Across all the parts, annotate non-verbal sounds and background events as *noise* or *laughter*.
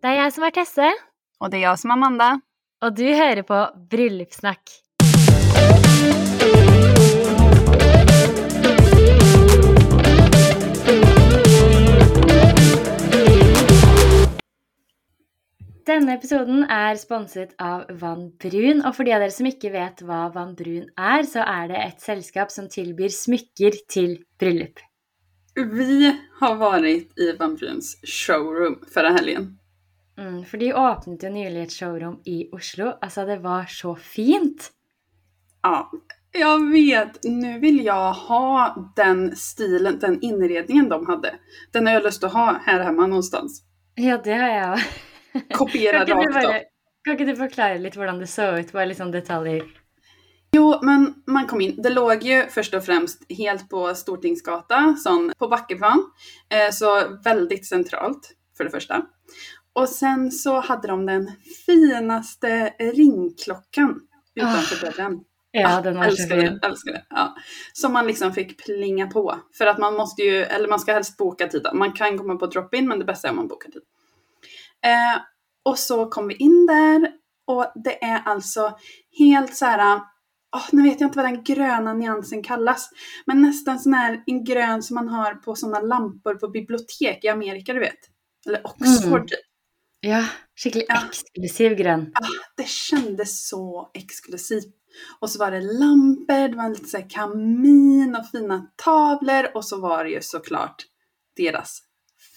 Det är jag som är Tesse, Och det är jag som är Amanda. och du hör på Bröllopssnack. Denne episoden er sponset av Vann Brun, og for de av dere som ikke vet hva Vann Brun er, så er det et selskap som tilbyr smykker til bröllop. Vi har varit i Van Bryns showroom förra helgen. Mm, for de åpnet jo nylig et showroom i Oslo. Altså, det var så fint! Ja, jag vet. Nu vill jag ha den stilen, den inredningen de hade. Den har jag lust att ha här hemma någonstans. Ja, det har òg. Kopiera rakt av. kan du forklare litt hvordan det så ut? Bare litt sånn detaljer. Jo, men man kom in. Det låg ju först och främst helt på Stortingsgata, sån på Backeplan. Eh, så väldigt centralt, för det första. Och sen så hade de den finaste ringklockan utanför dörren. Ja, den var så älskar fin. det, älskar det. Ja. Som man liksom fick plinga på. För att man måste ju, eller man ska helst boka tid. Man kan komma på drop-in men det bästa är om man bokar tid. Eh, och så kom vi in där och det är alltså helt så här. åh, nu vet jag inte vad den gröna nyansen kallas. Men nästan sån här en grön som man har på sådana lampor på bibliotek i Amerika du vet. Eller Oxford Mm. typ. Ja, skikkelig Ja. eksklusiv grønn. Det kändes så exklusivt. Och så var det lampor, det var lite så kamin och fina tavlor och så var det ju såklart deras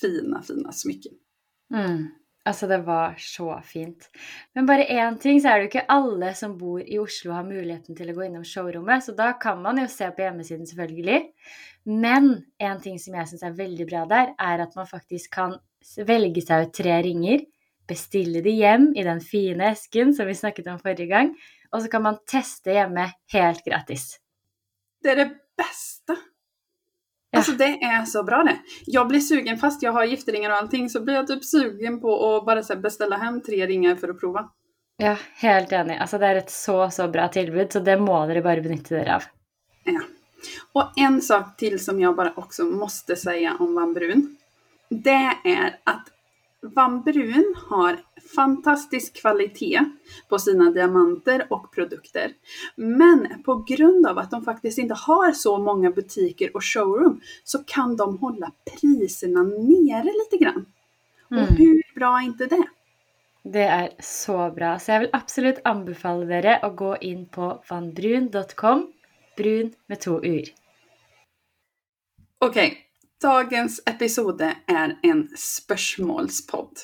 fina, fina smycken. Mm. Altså, det var så fint. Men bare én ting, så er det jo ikke alle som bor i Oslo har muligheten til å gå innom showrommet, så da kan man jo se på hjemmesiden, selvfølgelig. Men en ting som jeg syns er veldig bra der, er at man faktisk kan velge seg ut tre ringer, bestille de hjem i den fine esken som vi snakket om forrige gang, og så kan man teste hjemme helt gratis. Det är det bästa! Alltså det är så bra det. Jag blir sugen, fast jag har gifteringar och allting, så blir jag typ sugen på att bara så beställa hem tre ringar för att prova. Ja, helt enig. Altså, det er et så, så bra tilbud, så det må dere bare benytte dere av. Ja. Och en sak till som jag bara också måste säga om Van Brun. Det är att Van Brun har fantastisk kvalitet på sina diamanter och produkter. Men på grund av att de faktiskt inte har så många butiker och showroom så kan de hålla priserna nere lite grann. Och Mm. hur bra är inte det? Det er så bra. Så jeg vil absolutt anbefale dere å gå inn på vanbrun.com, brun med to u-er. Okej, dagens episode är en spörsmålspodd.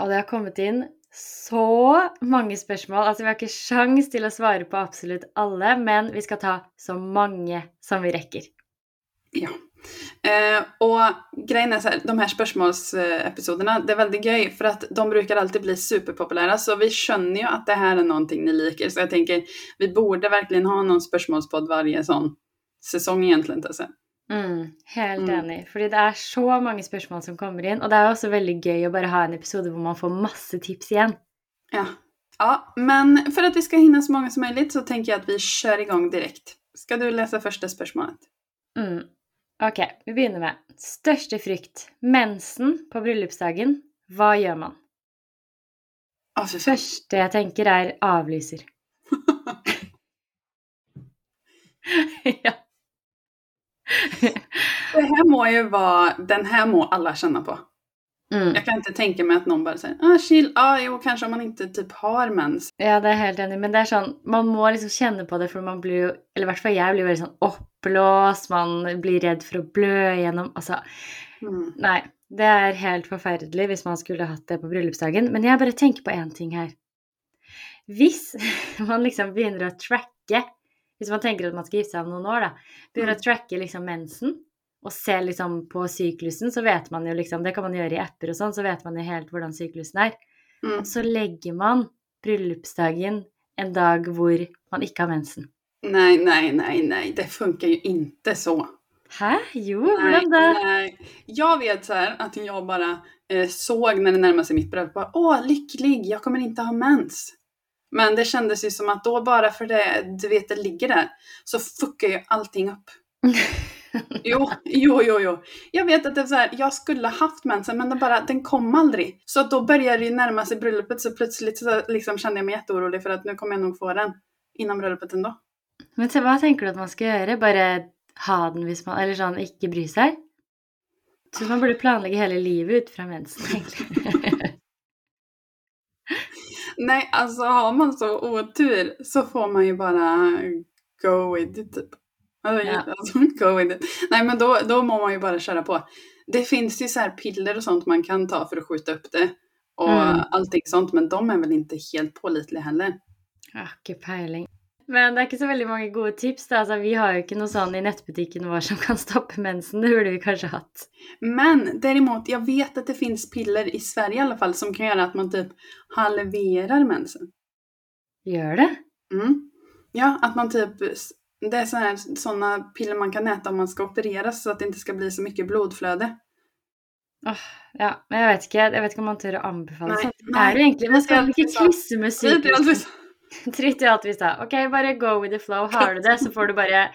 Og det har kommet inn så mange spørsmål. Altså, vi har ikke sjans til å svare på absolutt alle, men vi skal ta så mange som vi rekker. Ja. Eh, och grejen är så här, de här spörsmålsepisoderna, det är väldigt gøy för att de brukar alltid bli superpopulära så vi känner ju att det här är någonting ni liker så jag tänker vi borde verkligen ha någon spörsmålspodd varje sån säsong egentligen. Alltså. Mm, helt Mm. enig. Fordi det er så mange spørsmål som kommer inn, og det er også veldig gøy å bare ha en episode hvor man får masse tips igjen. Ja. ja, men för att vi ska hinna så många som möjligt så tänker jag att vi kör igång direkt. Ska du läsa första spörsmålet? Mm. Ok, vi begynner med største frykt. Mensen på bryllupsdagen. Hva gjør man? Ja, för fan. Første jeg tenker, er avlyser. *laughs* *laughs* ja. Det här må ju vara, den här må alla känna på. Mm. Jag kan inte tänka mig att någon bara säger ah, chill, ah, jo kanske om man inte typ har mens. ja, det er helt enig. Men det er sånn, man må liksom kjenne på det, for man blir jo Eller i hvert fall jeg blir veldig sånn oppblåst, man blir redd for å blø igjennom. Altså, Mm. Nei, det er helt forferdelig hvis man skulle hatt det på bryllupsdagen. Men jeg bare tenker på én ting her. Hvis *laughs* man liksom begynner å tracke Hvis man tenker at man skal gifte seg om noen år, da. Begynner Mm. å tracke liksom mensen og se liksom på syklusen, så vet man jo liksom Det kan man gjøre i apper og sånn, så vet man jo helt hvordan syklusen er. Mm. Og så legger man bryllupsdagen en dag hvor man ikke har mensen. Nej, nej, nej, nej, det funkar ju inte så. Hæ? Jo, Nej, da? nej. Jag vet så här att jag bara eh, såg när det närmade sig mitt bröllop, åh lycklig, jag kommer inte ha mens. Men det kändes ju som att då bara för det, du vet, det ligger där, så fuckar ju allting upp. *laughs* Jo, jo, jo, jo. Jag vet att det är så här, jag skulle haft mensen men den, bara, den kom aldrig. Så då började det närma sig bröllopet så plötsligt så liksom kände jag mig jätteorolig för att nu kommer jag nog få den innan bröllopet ändå. Men så, vad tänker du att man ska göra? Bara ha den hvis man, eller sånn, ikke bry sig? Så man borde planlägga hela livet ut från mensen, egentligen. Nej, alltså har man så otur så får man ju bara go with it typ. Alltså, Ja. *laughs* alltså, go with it. Nej men då, då må man ju bara köra på. Det finns ju så här piller och sånt man kan ta för att skjuta upp det. Och Mm. allting sånt, men de är väl inte helt pålitliga heller. Ikke peiling. Men det er ikke så veldig mange gode tips. da. Altså, vi har jo ikke noe sånn i nettbutikken vår som kan stoppe mensen. Det burde vi kanskje hatt. Men däremot, jag vet att det finns piller i Sverige i alla fall som kan göra att man typ halverar mensen. Gjør det? Mm. Ja, att man typ, det är såna piller man kan äta om man ska opereras så att det inte ska bli så mycket blodflöde. Åh, ja, men jeg vet ikke jeg vet ikke om man tør å anbefale sånt. Er det egentlig Man skal ikke krysse med är sykehus? *laughs* alltså- Drit i alt vi sa. Ok, bare go with the flow. Har du det, så får du bare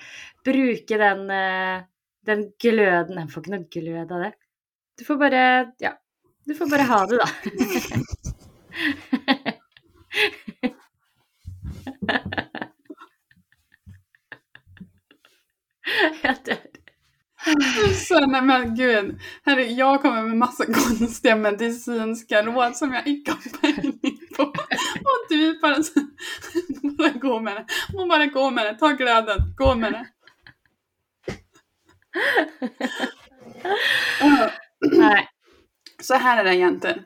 bruke den, eh, den gløden Nei, får ikke noe glød av det. Du får bare Ja. Du får bare ha det, da. *laughs* Jag dör. Så, nej men gud, herre, jag kommer med massa *laughs* konstiga medicinska råd som jag inte har pejling på. Och du bara, så, bara *laughs* gå med det. Och bara gå med det, ta glöden, gå med det. *laughs* Nei. Så här är det jenter.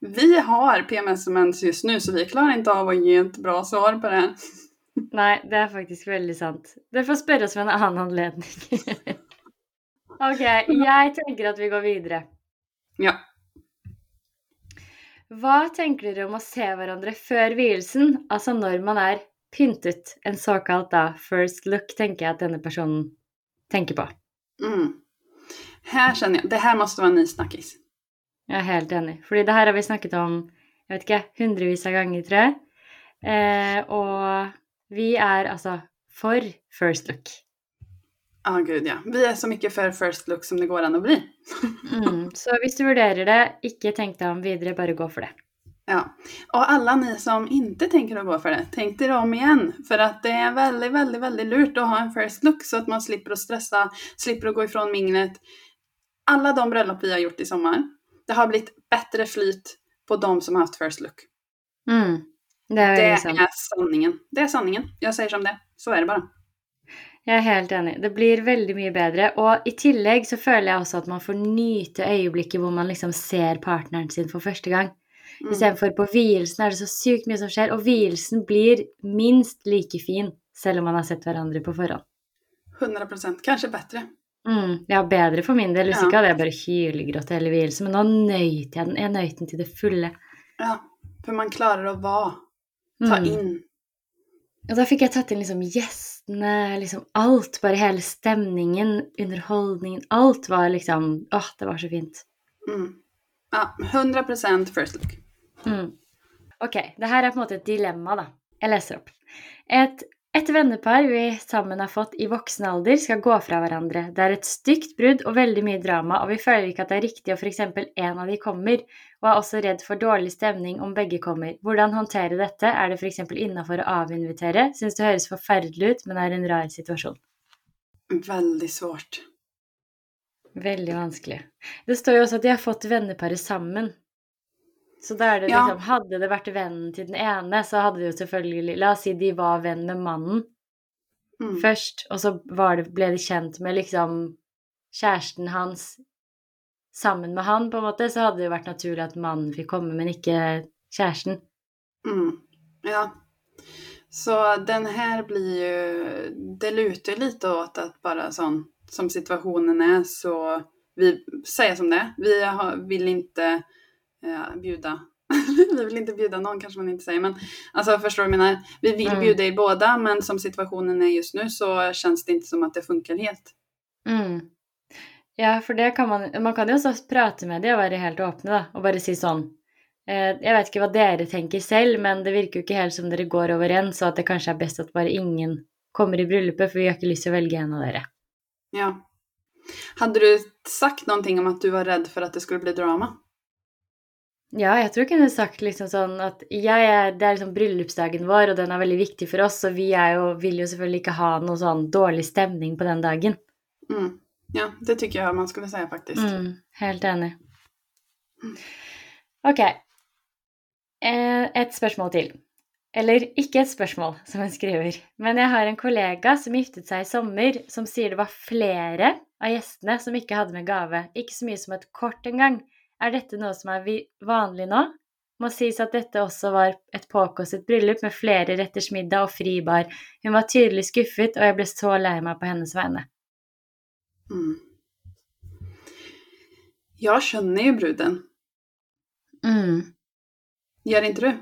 *laughs* Vi har PMS och mens just nu så vi klarar inte av att ge ett bra svar på det här. Nei, det er faktisk veldig sant. Dere får spørre oss ved en annen anledning. ok, jeg tenker at vi går videre. Ja. Hva tenker dere om å se hverandre før vielsen, altså når man er pyntet? En såkalt da first look tenker jeg at denne personen tenker på. Mm. Här känner jag, det här måste vara en ny snackis. Jeg er helt enig. Fordi det her har vi snakket om jeg vet ikke, hundrevis av ganger, tror jeg. Eh, og vi er altså for first look. Ja, gud ja. Vi är så mycket för first look som det går an att bli. Mm. *laughs* Så hvis du vurderer det, tenk deg om videre, bare gå for det. Ja. Och alla ni som inte tänker att gå för det, tänk er om igen. För att det är väldigt, väldigt, väldigt lurt att ha en first look så att man slipper att stressa, slipper att gå ifrån minglet. Alla de bröllop vi har gjort i sommar, det har blivit bättre flyt på de som har haft first look. Mm. Det er Det är sanningen. Det är sanningen. Jag säger som det. Så är det bara. Jeg er helt enig. Det blir veldig mye bedre. Og i tillegg så føler jeg også at man får nyte øyeblikket hvor man liksom ser partneren sin for første gang. Mm. Istedenfor på vielsen er det så sykt mye som skjer, og vielsen blir minst like fin selv om man har sett hverandre på forhånd. 100 procent. Kanske bättre. Mm, ja, bedre for min del. Hvis Ja. ikke hadde jeg bare hylgrått hele vielsen. Men nå nøyt jeg den. Jeg nøyt den til det fulle. Ja. För man klarar att vara. Ta Mm. in. Og da fikk jeg tatt inn liksom gjestene, liksom alt. Bare hele stemningen, underholdningen. Alt var liksom Åh, det var så fint. Mm. Ja, 100 procent first look. Mm. Ok, det her er på en måte et dilemma, da. Jeg leser opp. Et, et vennepar vi sammen har fått i voksen alder, skal gå fra hverandre. Det er et stygt brudd og veldig mye drama, og vi føler ikke at det er riktig at f.eks. en av de kommer, og er også redd for dårlig stemning om begge kommer. Hvordan håndtere dette? Er det f.eks. innafor å avinvitere? Syns det høres forferdelig ut, men er en rar situasjon. Väldigt svårt. Veldig vanskelig. Det står jo også at de har fått venneparet sammen. Så da er det Ja. liksom Hadde det vært vennen til den ene, så hadde det jo selvfølgelig La oss si de var venn med mannen Mm. først, og så var det, ble de kjent med liksom kjæresten hans sammen med han, på en måte, så hadde det jo vært naturlig at mannen fikk komme, men ikke kjæresten. Mm. Ja. Så den här blir ju, det lutar ju lite åt att bara sån som situationen är så vi säger som det. Vi har, vill inte eh, bjuda, *laughs* vi vill inte bjuda någon kanske man inte säger men alltså förstår du vad jag menar? Vi vill Mm. bjuda i båda men som situationen är just nu så känns det inte som att det funkar helt. Mm. Ja, for det kan man Man kan jo også prate med dem og være helt da, og bare si sånn Eh, Jeg vet ikke hva dere tenker selv, men det virker jo ikke helt som dere går overens, og at det kanskje er best at bare ingen kommer i bryllupet, for vi har lyst til å velge en av dere. Ja. Hade du sagt någonting om att du var rädd för att det skulle bli drama? Ja, jeg tror jeg kunne sagt liksom sånn at er, det er liksom bryllupsdagen vår, og den er veldig viktig for oss, og vi jo, vil jo selvfølgelig ikke ha noe sånn dårlig stemning på den dagen. Mm. Ja, det tycker jag man skulle säga faktiskt. Mm, helt enig. Ok. Eh, Et spørsmål til. Eller ikke et spørsmål, som hun skriver. Men jeg har en kollega som giftet seg i sommer, som sier det var flere av gjestene som ikke hadde med gave. Ikke så mye som et kort engang. Er dette noe som er vanlig nå? Må sies at dette også var et påkostet bryllup med flere retters middag og fribar. Hun var tydelig skuffet, og jeg ble så lei meg på hennes vegne. Mm. Jag känner ju bruden. Mm. Gör inte du?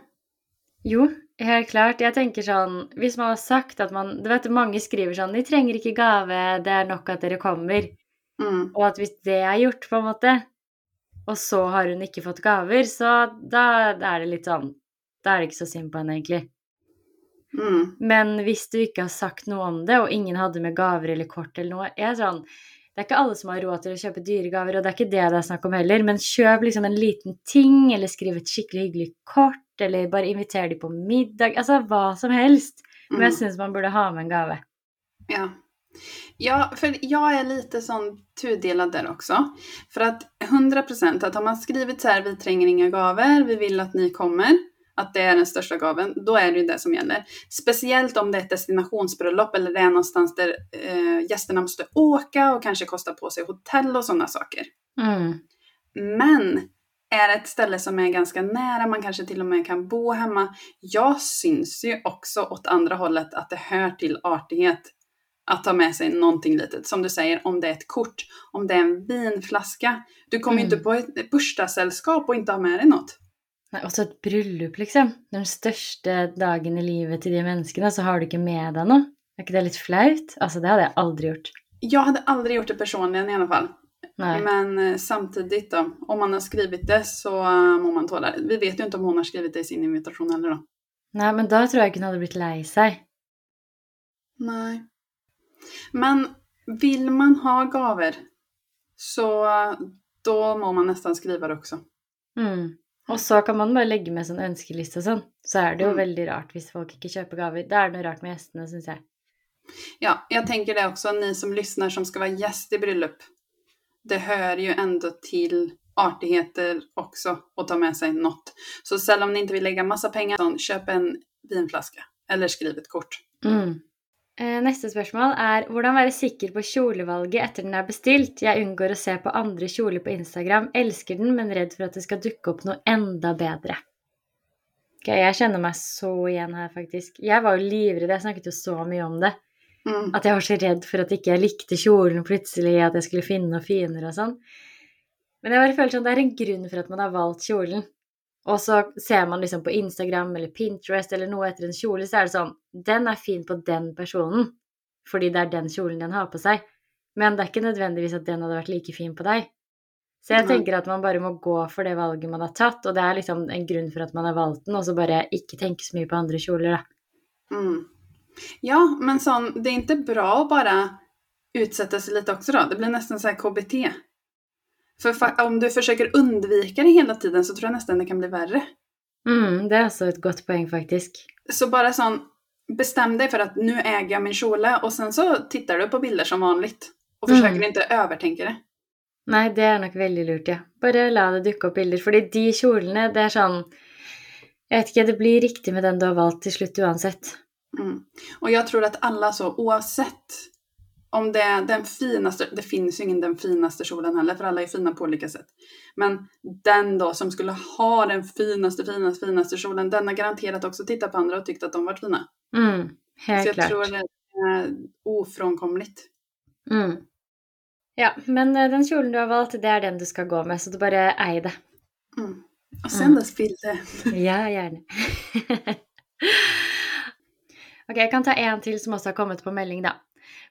Jo, helt klart. Jeg tenker sånn Hvis man har sagt at man Du vet, mange skriver sånn 'De trenger ikke gave, det er nok at dere kommer'. Mm. Og at hvis det er gjort, på en måte, og så har hun ikke fått gaver, så da, er det litt sånn Da er det ikke så synd på henne, egentlig. Mm. Men hvis du ikke har sagt noe om det, og ingen hadde med gaver eller kort eller noe er sånn, Det er ikke alle som har råd til å kjøpe dyre gaver, og det er ikke det det er snakk om heller, men kjøp liksom en liten ting, eller skriv et skikkelig hyggelig kort, eller bare inviter de på middag. Altså hva som helst. Men Mm. jeg syns man burde ha med en gave. Ja. Ja, för jag är lite sån tudelad där också. För att 100% att har man skrivit så här, vi tränger inga gaver, vi vill att ni kommer, att det är den största gaven, då är det ju det som gäller. Speciellt om det är ett destinationsbröllop eller det är någonstans där eh, gästerna måste åka och kanske kosta på sig hotell och sådana saker. Mm. Men är det ett ställe som är ganska nära, man kanske till och med kan bo hemma. Jag syns ju också åt andra hållet att det hör till artighet att ta med sig någonting litet. Som du säger, om det är ett kort, om det är en vinflaska. Du kommer ju Mm. inte på ett bursdagssällskap och inte ha med dig något. Nei, også et bryllup, liksom. Den største dagen i livet til de menneskene, så har du ikke med deg noe. Er ikke det litt flaut? Altså, det hadde jeg aldri gjort. Jag hade aldrig gjort det personligen i alla fall. Nei. Men eh, samtidigt då, om man har skrivit det så eh, må man tåla det. Vi vet ju inte om hon har skrivit det i sin invitation heller då. Nei, men da tror jeg ikke hun hadde blitt lei seg. Nej. Men vill man ha gaver så då må man nästan skriva det också. Mm. Og så kan man bare legge med sånn ønskeliste og sånn. Så er det jo Mm. veldig rart hvis folk ikke kjøper gaver. Er det noe rart med gjestene, syns jeg. Ja, jag tänker det också, ni som lyssnar som ska vara gäst i bröllop. Det hör ju ändå till artigheter också att ta med sig något. Så selv om ni inte vill lägga massa pengar, så köp en vinflaska eller skriv ett kort. Mm. Eh, Neste spørsmål er hvordan være sikker på kjolevalget etter den er bestilt. Jeg unngår å se på andre kjoler på Instagram. Elsker den, men redd for at det skal dukke opp noe enda bedre. Ok, jeg kjenner meg så igjen her, faktisk. Jeg var jo livredd. Jeg snakket jo så mye om det. Mm. At jeg var så redd for at ikke jeg likte kjolen plutselig, at jeg skulle finne noe finere og sånn. Men jeg bare føler sånn, det er en grunn for at man har valgt kjolen. Og så ser man liksom på Instagram eller Pinterest eller noe etter en kjole, så er det sånn Den er fin på den personen, fordi det er den kjolen den har på seg. Men det er ikke nødvendigvis at den hadde vært like fin på deg. Så jeg Nei. tenker at man bare må gå for det valget man har tatt, og det er liksom en grunn for at man har valgt den, og så bare ikke tenke så mye på andre kjoler, da. Mm. Ja, men sån, det är inte bra att bara utsätta sig lite också då. Det blir nästan så här KBT. För om du försöker undvika det hela tiden så tror jag nästan det kan bli värre. Mm, det er også et godt poeng, faktisk. Så bara sån, bestäm dig för att nu äger jag min kjole och sen så tittar du på bilder som vanligt. Och försöker Mm. inte övertänka det. Nei, det er nok veldig lurt, ja. Bare la det dukke opp bilder. Fordi de kjolene, det er sånn Jeg vet ikke, det blir riktig med den du har valgt til slutt uansett. Mm. Och jag tror att alla så, oavsett om det är den finaste, det finns ju ingen den finaste kjolen heller, för alla är fina på olika sätt. Men den då som skulle ha den finaste, finaste, finaste kjolen, den har garanterat också tittat på andra och tyckt att de varit fina. Mm, Så helt jag klart. tror det är ofrånkomligt. Mm. Ja, men eh, den kjolen du har valgt, det er den du skal gå med, så du bare eier det. Mm. Och sen Mm. dess bilder. *laughs* Ja, gjerne. ok, jeg kan ta en til som også har kommet på melding, da.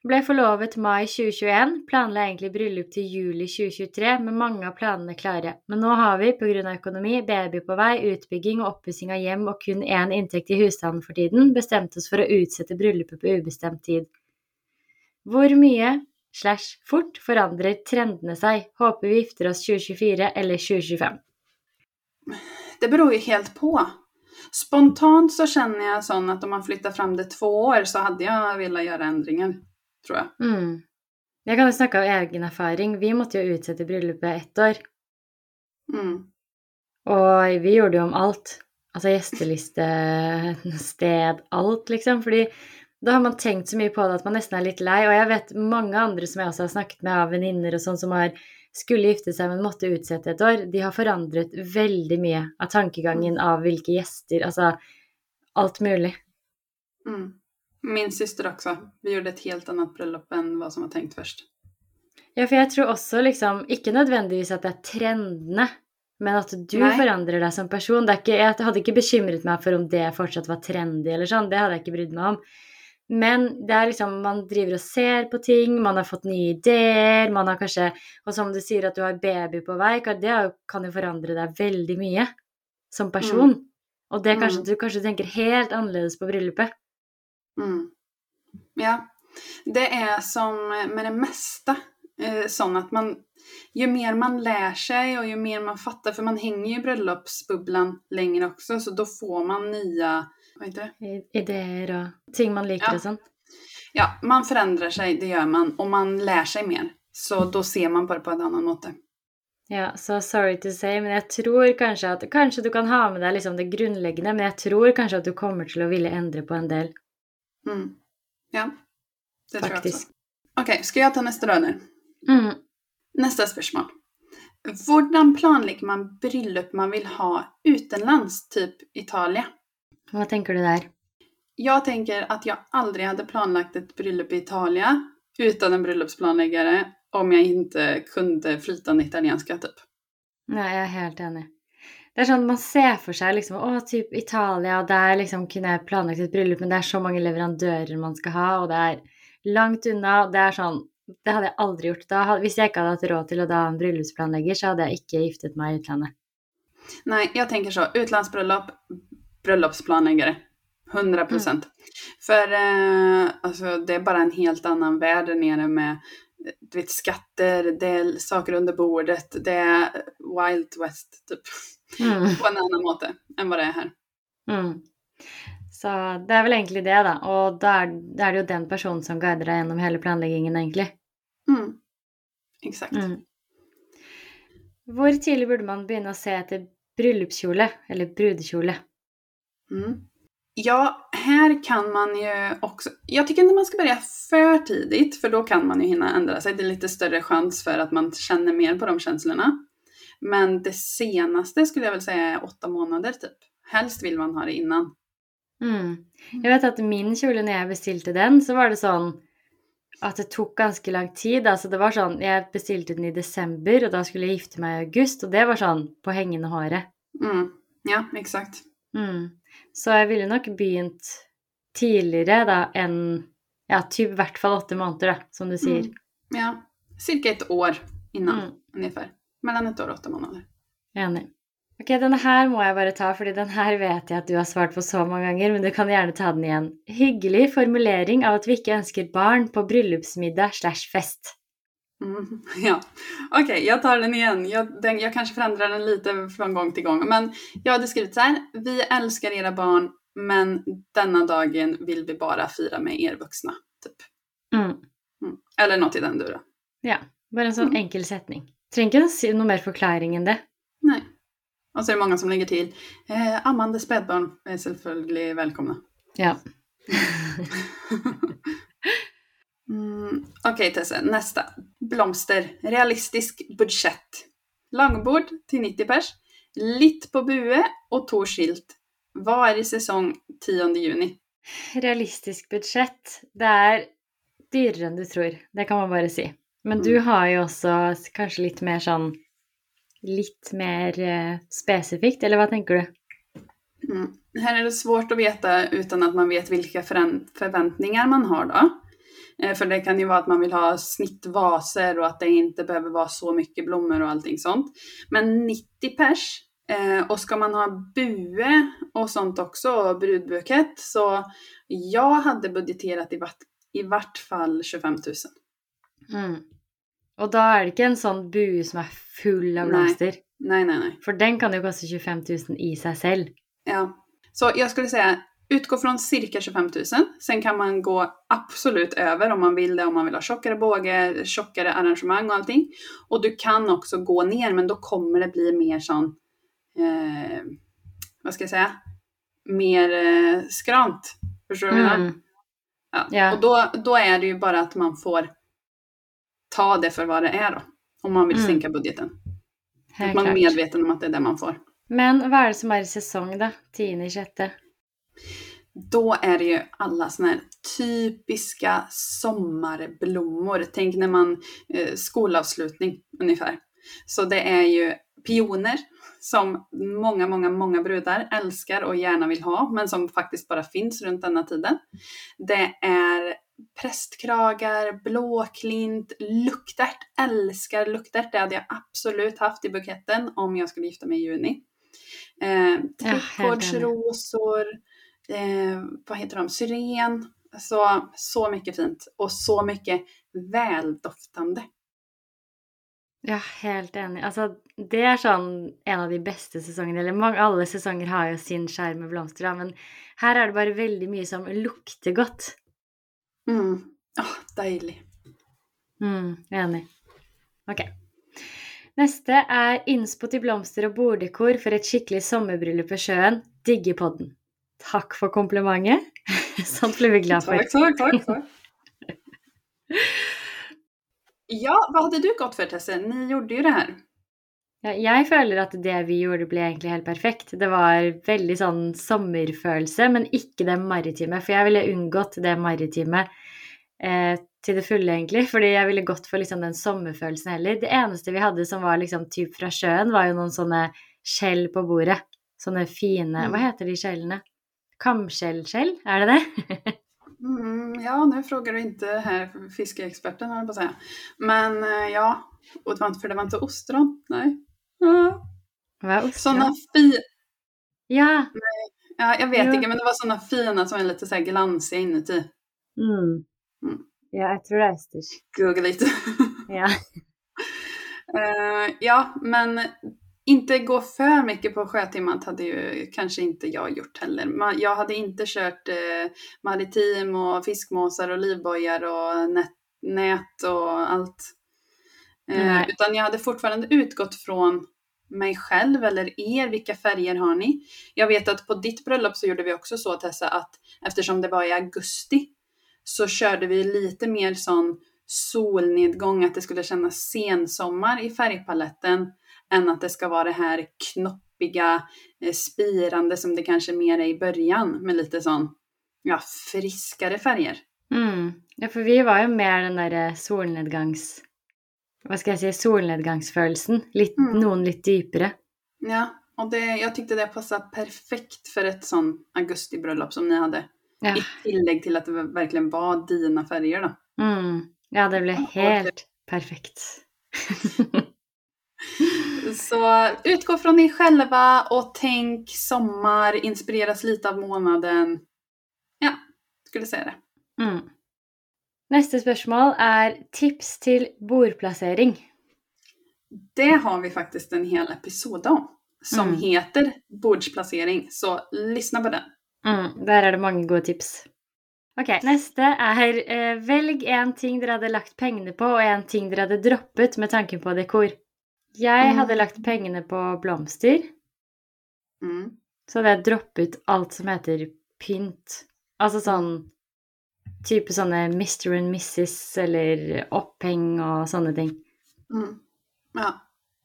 Ble forlovet mai 2021. Planla egentlig bryllup til juli 2023, med mange av planene klare. Men nå har vi, pga. økonomi, baby på vei, utbygging og oppussing av hjem og kun én inntekt i husstanden for tiden, bestemt oss for å utsette bryllupet på ubestemt tid. Hvor mye slash fort forandrer trendene seg? Håper vi gifter oss 2024 eller 2025. Det beror ju helt på. Spontant så känner jag sån att om man flyttar fram det två år så hade jag velat göra ändringar, tror jag. Mm. Jeg kan jo snakke av egen erfaring. Vi måtte jo utsette bryllupet ett år. Mm. Og vi gjorde jo om alt. Altså gjesteliste, *laughs* sted, alt, liksom. Fordi da har man tenkt så mye på det at man nesten er litt lei. Og jeg vet mange andre som jeg også har snakket med av venninner og sånn, som har skulle gifte seg, men måtte utsette et år. De har forandret veldig mye av tankegangen av hvilke gjester Altså alt mulig. Mm. Min syster också. Vi gjorde ett helt annat bröllop än vad som var tänkt först. Ja, for jeg tror også liksom Ikke nødvendigvis at det er trendene, men at du Nei. forandrer deg som person. Det er ikke, jeg hadde ikke bekymret meg for om det fortsatt var trendy eller sånn. Det hadde jeg ikke brydd meg om. Men det er liksom Man driver og ser på ting, man har fått nye ideer, man har kanskje Og som du sier at du har baby på vei, kan- det kan jo forandre deg veldig mye som person. Og det kanskje Mm. du kanskje tenker helt annerledes på bryllupet. Mm. Ja, det är som med det mesta eh, att man, ju mer man lär sig och ju mer man fattar, för man hänger ju i bröllopsbubblan längre också, så då får man nya, vad heter det? I- Ideer og ting man liker Ja. og sånn. Ja, man förändrar sig, det gör man, och man lär sig mer. Så då ser man på det på en annan måte. Ja, så sorry to say, men jeg tror kanskje at Kanskje du kan ha med deg liksom det grunnleggende, men jeg tror kanskje at du kommer til å ville endre på en del, Mm. Ja, det tror jag också. faktisk. Okej, ska jag ta nästa då nu? Mm. Neste spørsmål. Hvordan planlegger man bryllup man vil ha utenlands, typ Italia? Hva tenker du der? Jag tänker att jag aldrig hade planlagt ett bröllop i Italien utan en bröllopsplanläggare om jag inte kunde flytande italienska typ. Nei, jeg er helt enig. Det er sånn man ser for seg liksom Å, typ Italia, der liksom kunne jeg planlagt et bryllup, men det er så mange leverandører man skal ha, og det langt unna. og Det er sånn Det hadde jeg aldri gjort. Hvis jeg ikke hadde hatt råd til å da ha en bryllupsplanlegger, så hadde jeg ikke giftet meg i utlandet. Nej, jag tänker så. Utlandsbröllop, bröllopsplanläggare. 100 procent. För eh, alltså, det är bara en helt annan värld där nere med du vet, skatter, det är saker under bordet, det är Wild West typ. Mm. På en annan måte än vad det är här. Mm. Så det er vel egentlig det, da. Og da er, da er det jo den personen som guider deg gjennom hele planleggingen, egentlig. Mm. Exakt. Mm. Hvor tidlig burde man begynne å se etter bryllupskjole, eller brudekjole? Mm. Ja, här kan man ju också... Jag tycker inte man ska börja för tidigt, för då kan man ju hinna ändra sig. Det är lite större chans för att man känner mer på de känslorna. Men det senaste skulle jag väl säga är åtta månader typ. Helst vill man ha det innan. Mm. Jeg vet at min kjole, når jeg bestilte den, så var det sånn at det tok ganske lang tid. Altså det var sånn, Jeg bestilte den i desember, og da skulle jeg gifte meg i august, og det var sånn på hengende håret. Mm. Ja, exakt. Mm. Så jeg ville nok begynt tidligere da enn ja, typ i hvert fall åtte måneder, da, som du sier. Mm. Ja, cirka ett år innan Mm. ungefär. Mellan ett år och åtta månader. Enig. Ok, denne her må jeg bare ta, fordi den her vet jeg at du har svart på så mange ganger, men du kan gjerne ta den igjen. Hyggelig formulering av at vi ikke ønsker barn på bryllupsmiddag slash fest. Mm, *laughs* ja, okej, jag tar den igen. Jag, den, jag kanske förändrar den lite från gång till gång. Men jag hade skrivit så här. Vi älskar era barn, men denna dagen vill vi bara fira med er vuxna. Typ. Mm. Mm. Eller något i den duren. Ja, bare en sånn Mm. enkel setning. Trenger ikke si noe mer forklaring enn det. Nej. Och så är det många som lägger till. Eh, ammande spädbarn är selvfølgelig välkomna. Ja. *laughs* *laughs* Mm, Okej Tesse, nästa. Blomster. Realistisk budget. Langbord till 90 pers. Litt på bue och to skilt. Vad är i säsong 10 juni? Realistisk budsjett. Det er dyrere enn du tror. Det kan man bare si. Men du Mm. har jo også kanskje litt mer sånn Litt mer eh, spesifikt, eller hva tenker du? Mm. Här är det svårt att veta utan att man vet vilka förväntningar man har då. Eh, För det kan ju vara att man vill ha snittvaser och att det inte behöver vara så mycket blommor och allting sånt. Men 90 pers. eh, Och ska man ha bue och sånt också, och brudbukett, så jag hade budgeterat i vart, i vart fall 25 000. Mm. Og da er det ikke en sånn bue som er full av blomster. Nej, nej, nej. For den kan jo koste 25 000 i seg selv. Ja. Så jag skulle säga utgå från cirka 25 000. Sen kan man gå absolut över om man vill det, om man vill ha tjockare båge, tjockare arrangemang och allting. Och du kan också gå ner, men då kommer det bli mer sån, eh, vad ska jag säga, mer eh, skrant. Förstår du vad jag menar? Mm. Ja. Ja. Och då, då är det ju bara att man får ta det för vad det är då. Om man vill Mm. sänka budgeten. Att man är medveten om att det är det man får. Men hva er det som er i sesong, da? Tiende, sjette? Då är det ju alla såna här typiska sommarblommor. Tänk när man, eh, skolavslutning ungefär. Så det är ju pioner som många, många, många brudar älskar och gärna vill ha, men som faktiskt bara finns runt denna tiden. Det är prästkragar, blåklint, luktärt. Älskar luktärt. Det hade jag absolut haft i buketten om jag skulle gifta mig i juni. Eh. Trädgårdsrosor, eh, vad heter de, syren. Så, så mycket fint och så mycket väldoftande. Ja, helt enig. Altså, det er sånn en av de beste sesongene. Eller mange, alle sesonger har jo sin skjerm med blomster, men her er det bare veldig mye som lukter godt. Mm. Åh, deilig. Mm, enig. Ok. Neste er innspå til blomster og borddekor for et skikkelig sommerbryllup ved sjøen. Digger podden. Takk for komplimentet. *laughs* Sånt blir vi glad for. Tack, tack, tack, tack. Ja, vad hade du gått för Tesse? Ni gjorde ju det här. Ja, jeg føler at det vi gjorde, ble egentlig helt perfekt. Det var veldig sånn sommerfølelse, men ikke det maritime. For jeg ville unngått det maritime eh, til det fulle, egentlig. Fordi jeg ville gått for liksom den sommerfølelsen heller. Det eneste vi hadde som var liksom typ fra sjøen, var jo noen sånne skjell på bordet. Sånne fine Hva heter de skjellene? Kamskjellskjell, är det det? Mm, ja, nu frågar du inte här fiskeexperten, höll jag på att säga. Men eh, ja, och det var inte, för det var inte ostron. Nej. Är ostron? Sådana fi... Ja! Ja, jag vet Ja. inte, men det var sådana fina som är lite så här glansiga inuti. Mm. Mm. Ja, jeg tror det er østers. Googla lite. Ja. *laughs* Eh, ja, men inte gå för mycket på sjötimmat hade ju kanske inte jag gjort heller. Jag hade inte kört eh, maritim och fiskmåsar och livbojar och nät, nät och allt. Eh, utan jag hade fortfarande utgått från mig själv eller er, vilka färger har ni? Jag vet att på ditt bröllop så gjorde vi också så Tessa att eftersom det var i augusti så körde vi lite mer sån solnedgång, att det skulle kännas sensommar i färgpaletten än att det ska vara det här knoppiga, eh, spirande som det kanske mer är i början med lite sån, ja, friskare färger. Mm. Ja, for vi var jo mer den derre solnedgangs... Hva skal jeg si? Solnedgangsfølelsen. Litt, Mm. Noen litt dypere. Ja, och det, jag tyckte det passade perfekt för ett sån augustibröllop som ni hade. Ja. I tillägg till att det verkligen var dina färger då. Mm. ja, det ble helt perfekt. *laughs* Så utgå från er själva och tänk sommar, inspireras lite av månaden. Ja, skulle säga det. Mm. Neste spørsmål er tips til bordplassering. Det har vi faktiskt en hel episod om. Som Mm. heter bordsplacering, så lyssna på den. Mm, der er det mange gode tips. Ok, neste er eh, velg en ting dere hadde lagt pengene på, og en ting dere hadde droppet med tanken på dekor. Jeg Mm. hadde lagt pengene på blomster, Mm. så hadde jeg droppet alt som heter pynt. Altså sånn type sånne Mr. and Mrs. eller oppheng og sånne ting. Mm. Ja,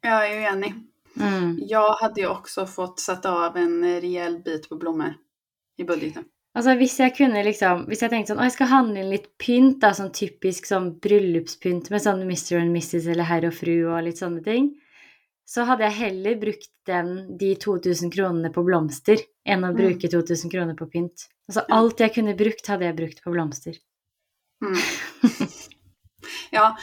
jag är ju enig. Mm. Jag hade ju också fått sätta av en rejäl bit på blommor i budgeten. Altså hvis jeg kunne liksom tenkte sånn Å, jeg skal handle inn litt pynt, da, sånn typisk sånn bryllupspynt med sånn Mr. and Mrs. eller herr og fru og litt sånne ting, så hadde jeg heller brukt den, de 2000 kronene på blomster enn å Mm. bruke 2000 kroner på pynt. Altså Ja. alt jeg kunne brukt, hadde jeg brukt på blomster. Mm. *laughs* ja,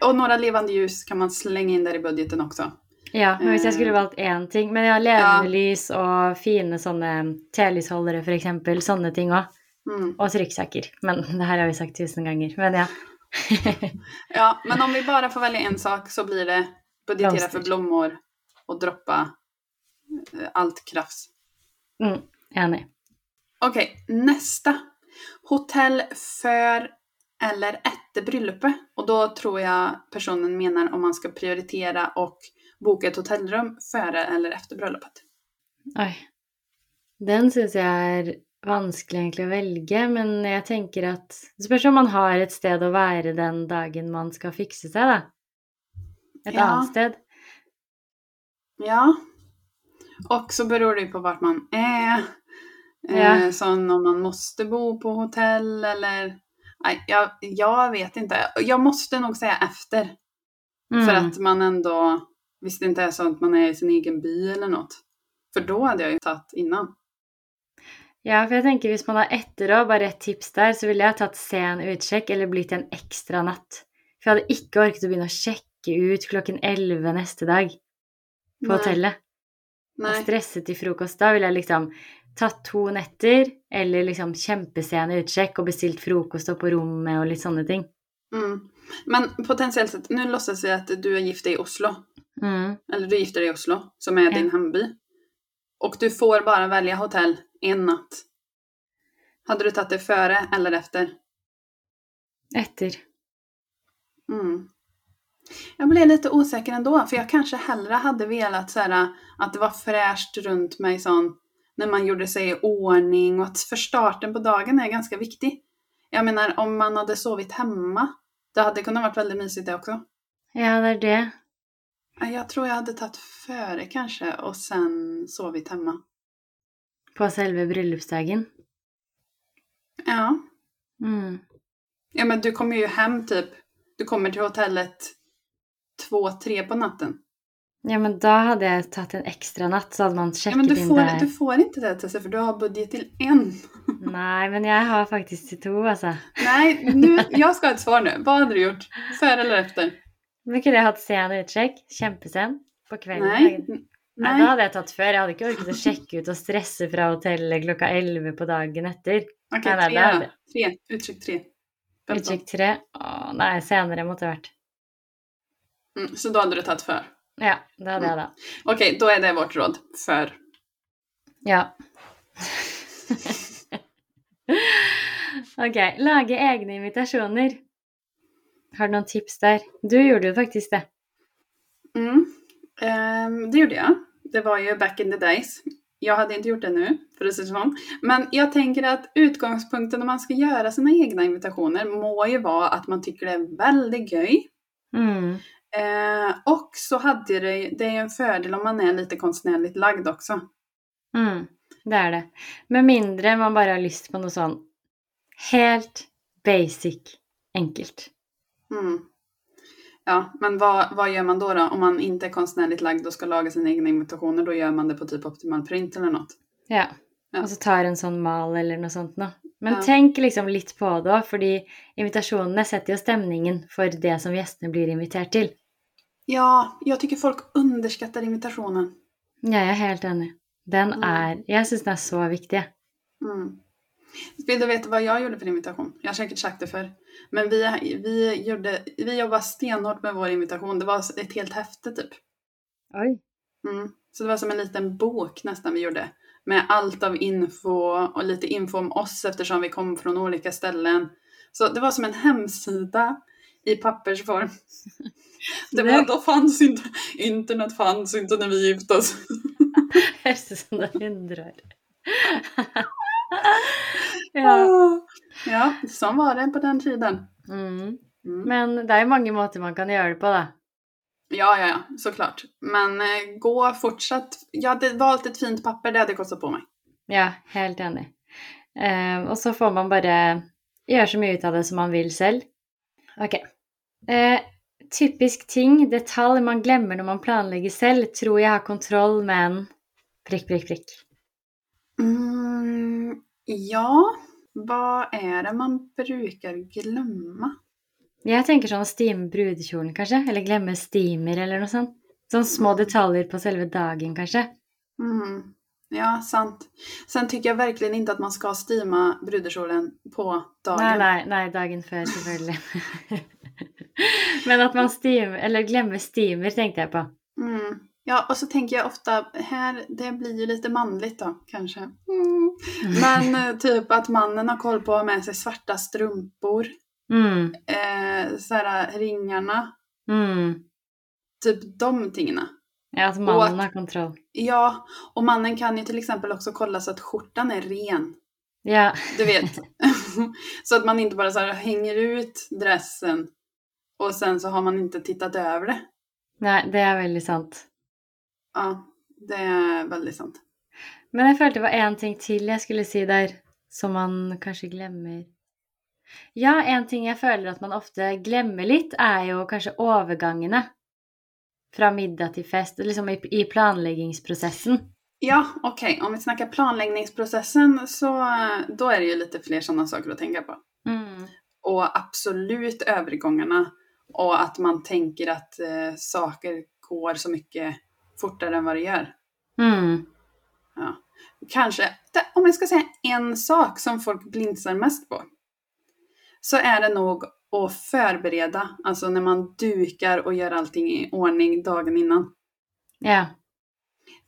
och några levande ljus kan man slänga in där i budgeten också. Ja, men hvis jeg skulle Eh. valgt én ting Men ja, levende lys og fine sånne telysholdere, for eksempel. Sånne ting òg. Mm. Og trykksaker. Men det her har vi sagt tusen ganger. Men ja. *laughs* Ja, men om vi bara får välja en sak så blir det budgetera Blomster. för blommor och droppa eh, allt krafs. mm, enig. Okej, nästa. Hotell för eller efter bröllopet. Och då tror jag personen menar om man ska prioritera och boka ett hotellrum före eller efter bröllopet. Oi. Den syns jeg er vanskelig egentlig å velge, men jeg tenker at Det spørs om man har et sted å være den dagen man skal fikse seg, da. Et Ja. annet sted. Ja. Och så beror det ju på vart man är. Ja. Eh, som om man måste bo på hotell eller... Nej, jag, jag vet inte. Jag måste nog säga efter. Mm. För att man ändå, visst det inte är så att man är i sin egen by eller något. För då hade jag ju tagit innan. Ja, for jeg tenker hvis man har etter òg, bare et tips der, så ville jeg ha tatt sen utsjekk eller blitt en ekstra natt. Jeg hadde ikke orket å begynne å sjekke ut klokken 11 neste dag på Nej, hotellet. Nej. stresset til frokost. Da ville jeg liksom tatt to netter, eller liksom kjempesen utsjekk og bestilt frokost opp på rommet og litt sånne ting. Mm. Men potentiellt sett, nu låtsas jag att du är gift i Oslo. Mm. Eller du gifter dig i Oslo, som är Ja. din hemby. Och du får bara välja hotell en natt. Hade du tagit det före eller efter? Etter. Mm. Jag blev lite osäker ändå, för jag kanske hellre hade velat så här, att det var fräscht runt mig sån, när man gjorde sig i ordning och att för starten på dagen är ganska viktig. Jag menar, om man hade sovit hemma, det hade kunnat varit väldigt mysigt det också. Ja, det er det. Ja, Jag tror jag hade tagit före kanske och sen sovit hemma. På selve bryllupsdagen. Ja. Mm. Ja men du kommer ju hem typ, du kommer till hotellet två, tre på natten. Ja, men da hadde jeg tatt en ekstra natt, så hadde man Ja sjekket men du inn får, der. du får inte det Tessa, för du har budget till en. *laughs* Nei, men jeg har faktisk til to, altså. Nej, nu, jag ska ha ett svar nu. Vad hade du gjort? Före eller efter? Men kunne jeg hatt sen utsjekk? Kjempesen? På kvelden? Nej. Nei, da Nej. hadde jeg tatt før. Jeg hadde ikke orket å sjekke ut og stresse fra hotellet klokka 11 på dagen etter. Okej, Nej, nej, tre det då. hade- Tre. Uttryck tre. Femton. Utkikk tre. Å, nei, senere måtte det vært. Mm, så då hade du tagit för. Ja, det hadde jeg da. Okej, då är det vårt råd. För. Ja. *laughs* ok, lage egne invitasjoner. Har du noen tips der? Du gjorde jo faktisk det. Mm. Ehm, det gjorde jag. Det var ju back in the days. Jag hade inte gjort det nu, för att säga så. Men jag tänker att utgångspunkten när man ska göra sina egna invitationer må ju vara att man tycker det är väldigt göj. Mm. Eh, och så hade det, det är ju en fördel om man är lite konstnärligt lagd också. Mm. Det er det. Med mindre man bare har lyst på noe sånn helt basic enkelt. Mm. Ja, men vad, vad gör man då, då? Om man inte är konstnärligt lagd och ska laga sina egna invitationer, då gör man det på typ optimal print eller något. Ja. Ja. Og så tar en sånn mal eller noe sånt noe. Men Ja. tenk liksom litt på det òg, fordi invitasjonene setter jo stemningen for det som gjestene blir invitert til. Ja, jag tycker folk underskattar invitationen. Jeg er helt enig. Den Mm. er Jeg syns den er så viktig. Mm. Vill du veta vad jag gjorde för invitation? Jag har säkert sagt det förr. Men vi, vi, gjorde, vi jobbade stenhårt med vår invitation. Det var ett helt häfte typ. Oi. Mm. Så det var som en liten bok nästan vi gjorde. Med allt av info och lite info om oss eftersom vi kom från olika ställen. Så det var som en hemsida i pappersform. *laughs* Det var, då fanns inte, internet fanns inte när vi gifte oss. Som det 100 år. Ja. Ja, så var det på den tiden. Mm. Mm. Men det jo mange måter man kan gjøre det på, da. Ja, ja, ja, såklart. Men eh, gå fortsatt. Jag hade valt ett fint papper, det hade kostat på mig. Ja, helt enig. Eh, og så får man bare gjøre så mye ut av det som man vil selv. Ok. Eh, typisk ting, detalj man glemmer når man planlegger selv, tror jeg har kontroll, men prikk, prikk, prikk. Mm, ja, Vad är det man brukar glömma? Jeg tenker sånn å stime brudekjolen, kanskje. Eller glemme steamer, eller noe sånt. Sånn små detaljer på selve dagen, kanskje. Mm. Ja, sant. Sen tycker jag verkligen inte att man ska stima brudekjolen på dagen. Nei, nei, nei, dagen før, selvfølgelig. *laughs* Men at man steamer, eller glemmer steamer, tenkte jeg på. Mm. Ja, och så tänker jag ofta, här, det blir ju lite manligt då, kanske. Mm. Men eh, typ att mannen har koll på att ha med sig svarta strumpor, Mm, eh, så här, ringarna, mm. typ de tingarna. Ja, at mannen har kontroll. Ja, och mannen kan ju till exempel också kolla så att skjortan är ren. Ja. Du vet. *laughs* så att man inte bara så här hänger ut dressen och sen så har man inte tittat över det. Nei, det er veldig sant. Ja, det är väldigt sant. Men jeg følte det var én ting til jeg skulle si der, som man kanskje glemmer. Ja, en ting jeg føler at man ofte glemmer litt, er jo kanskje overgangene. Fra middag til fest, liksom i, i planleggingsprosessen. Ja, okej. Om vi snackar planläggningsprocessen så eh, då är det ju lite fler sådana saker att tänka på. Mm. Och absolut övergångarna och att man tänker att eh, saker går så mycket fortare än vad det gör. Mm. Ja. Kanske, om jag ska säga en sak som folk blindsar mest på, så är det nog att förbereda, alltså när man dukar och gör allting i ordning dagen innan. Ja.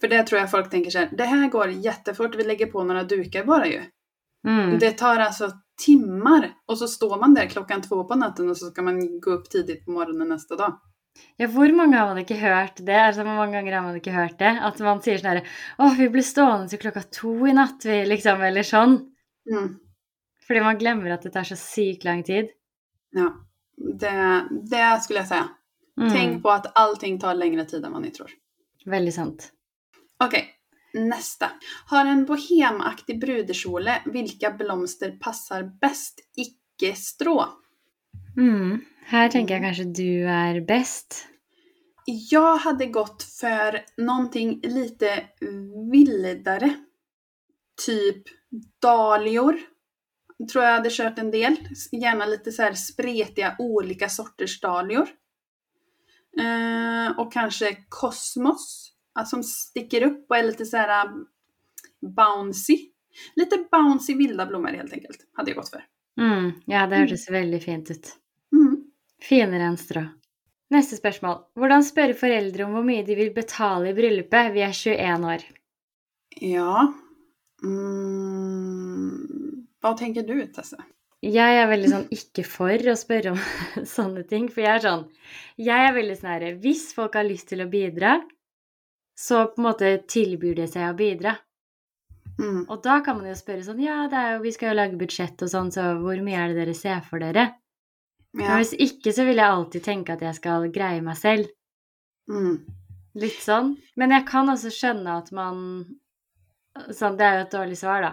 För det tror jag folk tänker så här, det här går jättefort, vi lägger på några dukar bara ju. Mm. Det tar alltså timmar och så står man där klockan två på natten och så ska man gå upp tidigt på morgonen nästa dag. Ja, hvor mange har man ikke hørt det? Altså, Hvor mange ganger har man ikke hørt det? At man sier sånn herre Å, vi ble stående til klokka to i natt, vi, liksom. Eller sånn. Mm. Fordi man glemmer at det tar så sykt lang tid. Ja, det, det skulle jag säga. Mm. Tänk på att allting tar längre tid än vad ni tror. Veldig sant. Okej, nästa. Har en bohemaktig brudekjole, vilka blomster passar bäst? Icke-strå. Mm. Her tenker jeg kanskje du er best. Jag hade gått för någonting lite vildare. Typ dahlior. Tror jag hade kört en del. Gärna lite så här spretiga olika sorters dahlior. Eh, och kanske kosmos. Alltså som sticker upp och är lite så här um, bouncy. Lite bouncy vilda blommor helt enkelt. Hade jag gått för. Mm. Ja, det hørtes veldig fint ut. Mm. Finere enn strå. Neste spørsmål. Hvordan spørre foreldre om hvor mye de vil betale i bryllupet? Vi er 21 år. Ja. Mm. Vad tänker du Tesse? Jeg er veldig sånn ikke for å spørre om *laughs* sånne ting. For jeg er sånn Jeg er veldig sånn herre Hvis folk har lyst til å bidra, så på en måte tilbyr det seg å bidra. Mm. Og da kan man jo spørre sånn Ja, det er jo, vi skal jo lage budsjett og sånn, så hvor mye er det dere ser for dere? Men Ja. hvis ikke, så vil jeg alltid tenke at jeg skal greie meg selv. Mm. Litt sånn. Men jeg kan også skjønne at man Sånn, det er jo et dårlig svar, da.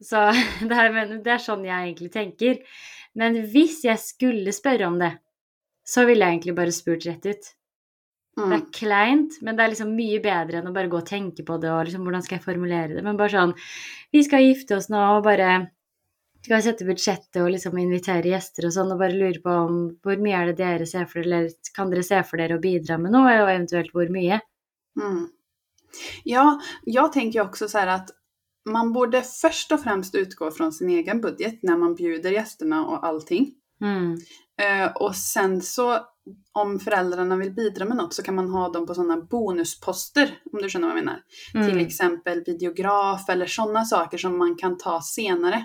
Så *laughs* det er, men det er sånn jeg egentlig tenker. Men hvis jeg skulle spørre om det, så ville jeg egentlig bare spurt rett ut. Det Mm. er kleint, men det er liksom mye bedre enn å bare gå og tenke på det og liksom hvordan skal jeg formulere det. Men bare sånn Vi skal gifte oss nå og bare skal sette budsjettet og liksom invitere gjester og sånn, og bare lure på om hvor mye er det dere ser for dere, eller kan dere se for dere å bidra med noe, og eventuelt hvor mye? Mm. Ja, jag tänker också så här att man borde först och främst utgå från sin egen budget när man bjuder gästerna och allting. Mm. Eh, och sen så om föräldrarna vill bidra med något så kan man ha dem på sådana bonusposter, om du känner vad jag menar. Till Mm. exempel videograf eller sådana saker som man kan ta senare.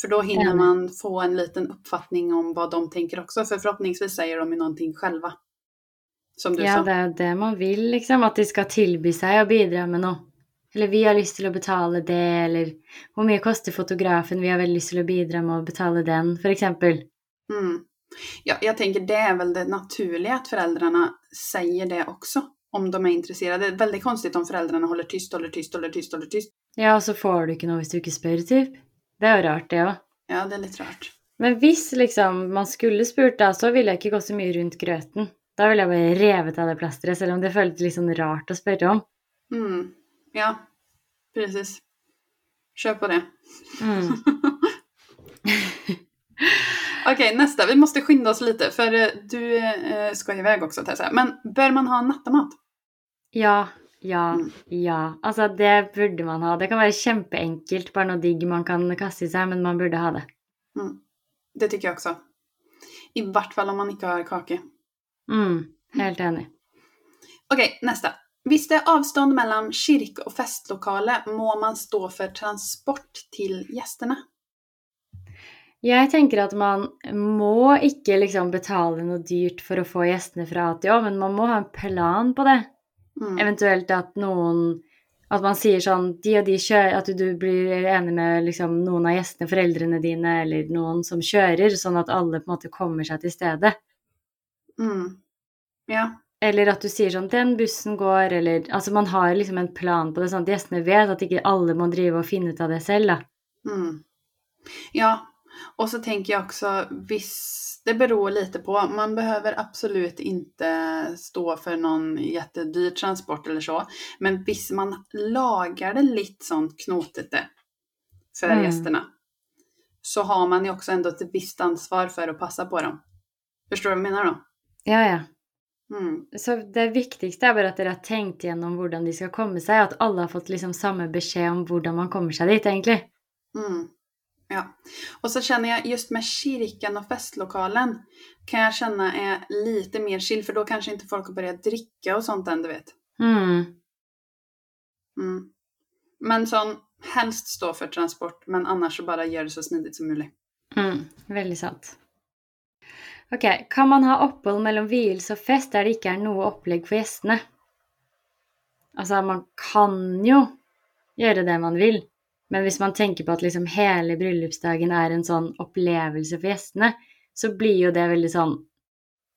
För då hinner Enig. man få en liten uppfattning om vad de tänker också, för förhoppningsvis säger de ju någonting själva. Som du Ja, sa. det jo det man vil, liksom. At de skal tilby seg å bidra med noe. Eller vi har lyst til å betale det, eller hvor mye koster fotografen, vi har lyst til å bidra med å betale den, for eksempel. Mm. Ja, jag tänker det är väl det naturliga att föräldrarna säger det också. Om de är intresserade. Det är väldigt konstigt om föräldrarna håller tyst, håller tyst, håller tyst, håller tyst. Ja, så får du ikke noe hvis du ikke spør, typ. Det er jo rart, det òg. Ja, det är lite rart. Men hvis liksom man skulle spurt da, så ville jeg ikke gått så mye rundt grøten. Da ville jeg bare revet av det plasteret, selv om det føltes litt sånn rart å spørre om. Mm. Ja, precis. Kör på det. Mm. *laughs* *laughs* Okej, nästa. Vi måste skynda oss lite för eh, du eh, ska iväg också Tessa. Men bör man ha nattamat? Ja, ja, Mm. ja. Altså, det burde man ha. Det kan være kjempeenkelt, bare noe digg man kan kaste i seg, men man burde ha det. Det tycker jag också. I vart fall om man inte har kake. Mm, helt enig. Okej, nästa. Visst är avstånd mellan kyrk och festlokaler må man stå för transport till gästerna? Jeg tenker at man må ikke liksom betale noe dyrt for å få gjestene fra A til Å, men man må ha en plan på det. Mm. Eventuelt at noen At man sier sånn de og de kjører At du blir enig med liksom noen av gjestene, foreldrene dine, eller noen som kjører, sånn at alle på en måte kommer seg til stedet. Mm. Ja. Eller at du sier sånn Den bussen går, eller Altså man har liksom en plan på det, sånn at gjestene vet at ikke alle må drive og finne ut av det selv, da. Mm. Ja, och så tänker jag också, visst, det beror lite på. Man behöver absolut inte stå för någon jättedyr transport eller så. Men visst, man lagar det lite sånt knotete för Mm. gästerna. Så har man ju också ändå ett visst ansvar för att passa på dem. Förstår du vad jag menar då? Ja, ja. Mm. Så det viktigste er bare at dere har tenkt gjennom hvordan de skal komme seg, og at alle har fått liksom samme beskjed om hvordan man kommer seg dit, egentlig. Mm. Ja. Och så känner jag just med kyrkan och festlokalen kan jag känna är lite mer chill för då kanske inte folk har börjat dricka och sånt än du vet. Mm. Mm. Men sån, helst stå för transport men annars så bara gör det så smidigt som möjligt. Mm. Veldig sant. Ok, kan man ha opphold mellom vielse og fest der det ikke er noe opplegg for gjestene? Altså, man kan jo gjøre det man vil, men hvis man tenker på at liksom hele bryllupsdagen er en sånn opplevelse for gjestene, så blir jo det veldig sånn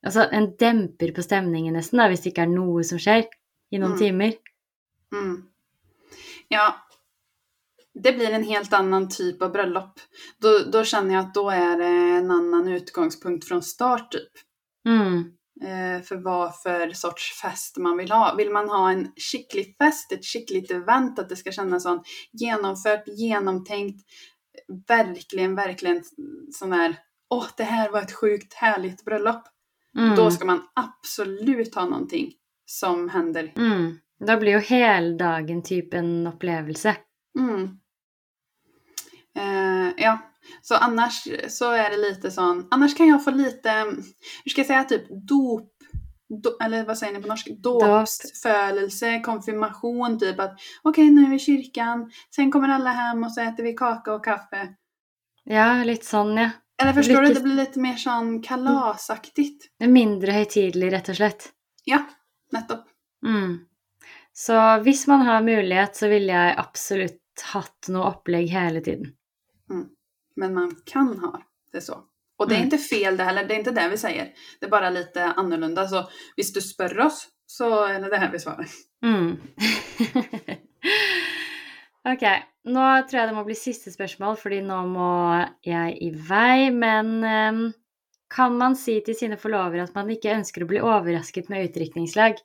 Altså en demper på stemningen nesten, da, hvis det ikke er noe som skjer i noen Mm. timer. Mm. Ja, det blir en helt annan typ av bröllop. Då, då känner jag att då är det en annan utgångspunkt från start typ. Mm. Eh, för vad för sorts fest man vill ha. Vill man ha en skicklig fest, ett skickligt event, att det ska kännas sån genomfört, genomtänkt, verkligen, verkligen sån här, åh, det här var ett sjukt härligt bröllop. Mm. Då ska man absolut ha någonting som händer. Mm. Da blir jo hele dagen typ en opplevelse. Mm. Eh, så annars så är det lite sån, annars kan jag få lite, hur ska jag säga, typ dop, do, eller vad säger ni på norska? Dopsfödelse, konfirmation, typ att okej nu är vi i kyrkan, sen kommer alla hem och så äter vi kaka och kaffe. Ja, litt sånn, ja. Eller förstår du, Lite- det blir lite mer sån kalasaktigt. Det er Mindre høytidelig, rett og slett. Ja, nettopp. Mm. Så hvis man har mulighet, så ville jeg absolutt hatt noe opplegg hele tiden. Men man kan ha det så. Och det är Mm. inte fel det heller, det är inte det vi säger. Det är bara lite annorlunda. Så hvis du spör oss så är det det här vi svarar. Mm. *laughs* ok, nå tror jeg det må bli siste spørsmål, fordi nå må jeg i vei. Men ehm, kan man si til sine forlovere at man ikke ønsker å bli overrasket med utdrikningslag?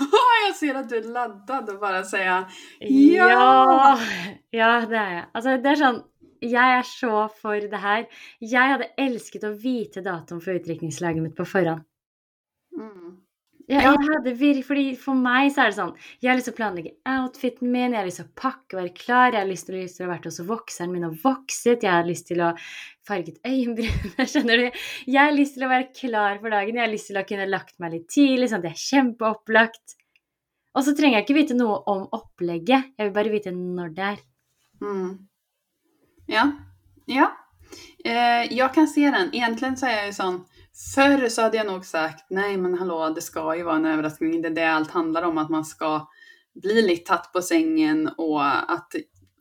*laughs* jag ser att du är laddad och bara säga Ja! Ja, det er jeg. Altså, det er sånn Jeg er så for det her. Jeg hadde elsket å vite datoen for utdrikningslaget mitt på forhånd. mm. Ja, jeg hadde vir fordi For meg så er det sånn Jeg har lyst til å planlegge outfiten min, jeg har lyst til å pakke være klar, jeg har lyst til, lyst til å ha vært hos vokseren min og vokset, jeg har lyst til å farget øyenbrynene, skjønner du? Jeg har lyst til å være klar for dagen, jeg har lyst til å kunne lagt meg litt tidlig, sånn at jeg er kjempeopplagt. Og så trenger jeg ikke vite noe om opplegget, jeg vil bare vite når det er. Mm. Ja, ja. Eh, jag kan se den. Egentligen så är jag ju sån. Förr så hade jag nog sagt nej men hallå det ska ju vara en överraskning. Det är det allt handlar om. Att man ska bli lite tatt på sängen och att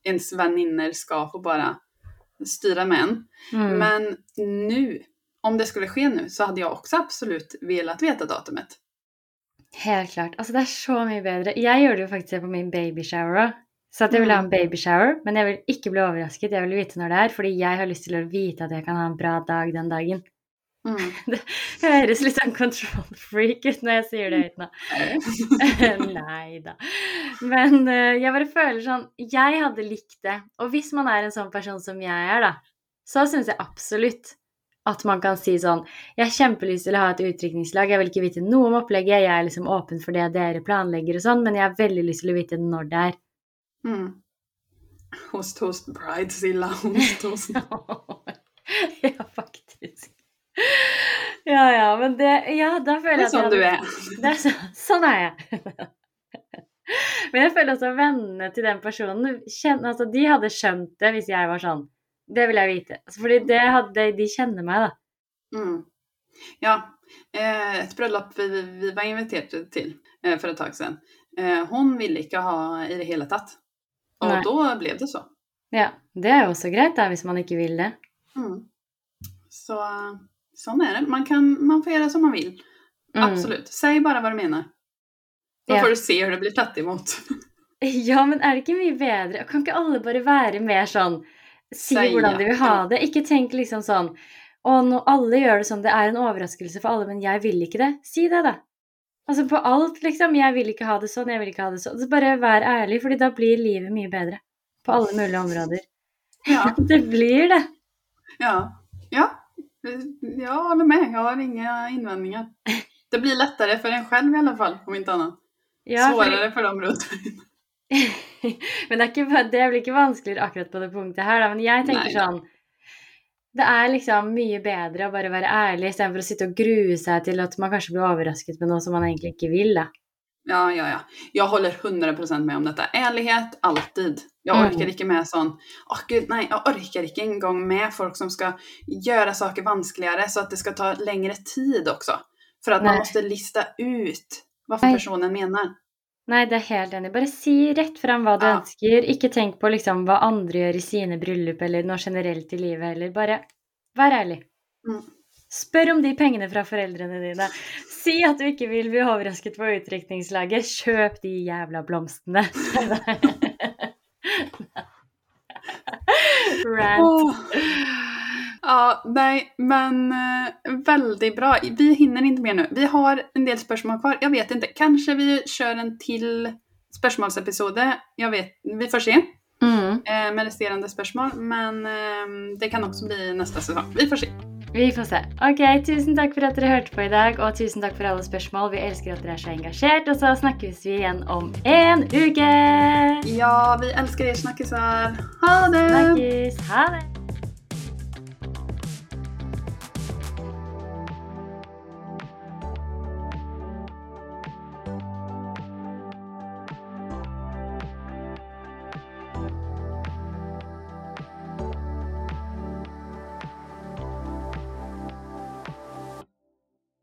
ens väninnor ska få bara styra med en. Mm. Men nu, om det skulle ske nu, så hade jag också absolut velat veta datumet. Helt klart. Altså, det er så mye bedre. Jeg gjorde det jo faktisk det på min babyshower òg. Så at jeg vil ha en babyshower, men jeg vil ikke bli overrasket. Jeg vil vite når det er, fordi jeg har lyst til å vite at jeg kan ha en bra dag den dagen. Mm. Det høres litt sånn control freak ut når jeg sier det høyt nå. Nei da. Men eh, jeg bare føler sånn Jeg hadde likt det. Og hvis man er en sånn person som jeg er, da, så syns jeg absolutt at man kan si sånn Jeg har kjempelyst til å ha et utdrikningslag. Jeg vil ikke vite noe om opplegget. Jeg er liksom åpen for det dere planlegger og sånn, men jeg har veldig lyst til å vite når det er. Mm. Host, host, bridezilla, host, host. *laughs* ja, faktisk. Ja, ja, men det Ja, da føler Det jeg er sånn du er. Det er så, sånn er jeg. Men jeg føler også vennene til den personen kjen- altså, De hadde skjønt det hvis jeg var sånn. Det vil jeg vite. Altså, fordi det hadde, de kjenner meg, da. Mm. Ja, eh, ett bröllop vi, vi var inviterade till eh, för ett tag sedan. Eh, hon ville inte ha i det hela tatt. Och Nej. då blev det så. Ja, Det jo også greit, da, hvis man ikke vil det. Mm. Så sån är det. Man, kan, man får göra som man vill. Mm. Absolut. Säg bara vad du menar. Då Ja. får du se hur det blir tatt emot. *laughs* Ja, men er det ikke mye bedre? Kan ikke alle bare være mer Si hvordan ja. de vil ha det. Ikke tenk liksom sånn Å, nå alle gjør det sånn, det er en overraskelse for alle, men jeg vil ikke det. Si det, da. Altså på alt, liksom. Jeg vil ikke ha det sånn, jeg vil ikke ha det sånn. Så bare vær ærlig, fordi da blir livet mye bedre. På alle mulige områder. Ja, *laughs* Det blir det. ja, ja. Jag håller med. Jag har inga invändningar. Det blir lättare för en själv i alla fall, om inte annat. Ja, Svårare för dem runt mig. *laughs* men det, er ikke, det blir ikke vanskeligere akkurat på det punktet her, da. Men jeg tenker Nei. sånn Det er liksom mye bedre å bare være ærlig istedenfor å sitte og grue seg til at man kanskje blir overrasket med noe som man egentlig ikke vil, da. Ja, ja, ja. Jag håller 100% med om detta. Ärlighet, alltid. Jag Mm. orkar inte med sån, åh gud nej, jag orkar inte en gång med folk som ska göra saker vanskligare så att det ska ta längre tid också. För att man Nej. måste lista ut vad Nej. personen menar. Nei, det er helt enig. Bare si rett fram hva du Ja. ønsker. Ikke tenk på liksom hva andre gjør i sine bryllup eller noe generelt i livet heller. Bare vær ærlig. Mm. Spør om de pengene fra foreldrene dine. Si at du ikke vil bli overrasket på utdrikningslaget. Kjøp de jævla blomstene. *laughs* *laughs* Rant. Åh. Ja, nej, men eh, väldigt bra. Vi hinner inte mer nu. Vi har en del spörsmål kvar. Jag vet inte, kanske vi kör en till spörsmålsepisode. Jag vet, vi får se. Mm. eh, med resterande spörsmål. Men eh, det kan också bli nästa säsong. Vi får se. Vi får se. Ok, tusen takk for at dere hørte på i dag, og tusen takk for alle spørsmål. Vi elsker at dere er så engasjert, og så snakkes vi igjen om en uke! Ja, vi älskar er snackisar. Ha det! Snakkes! Ha det!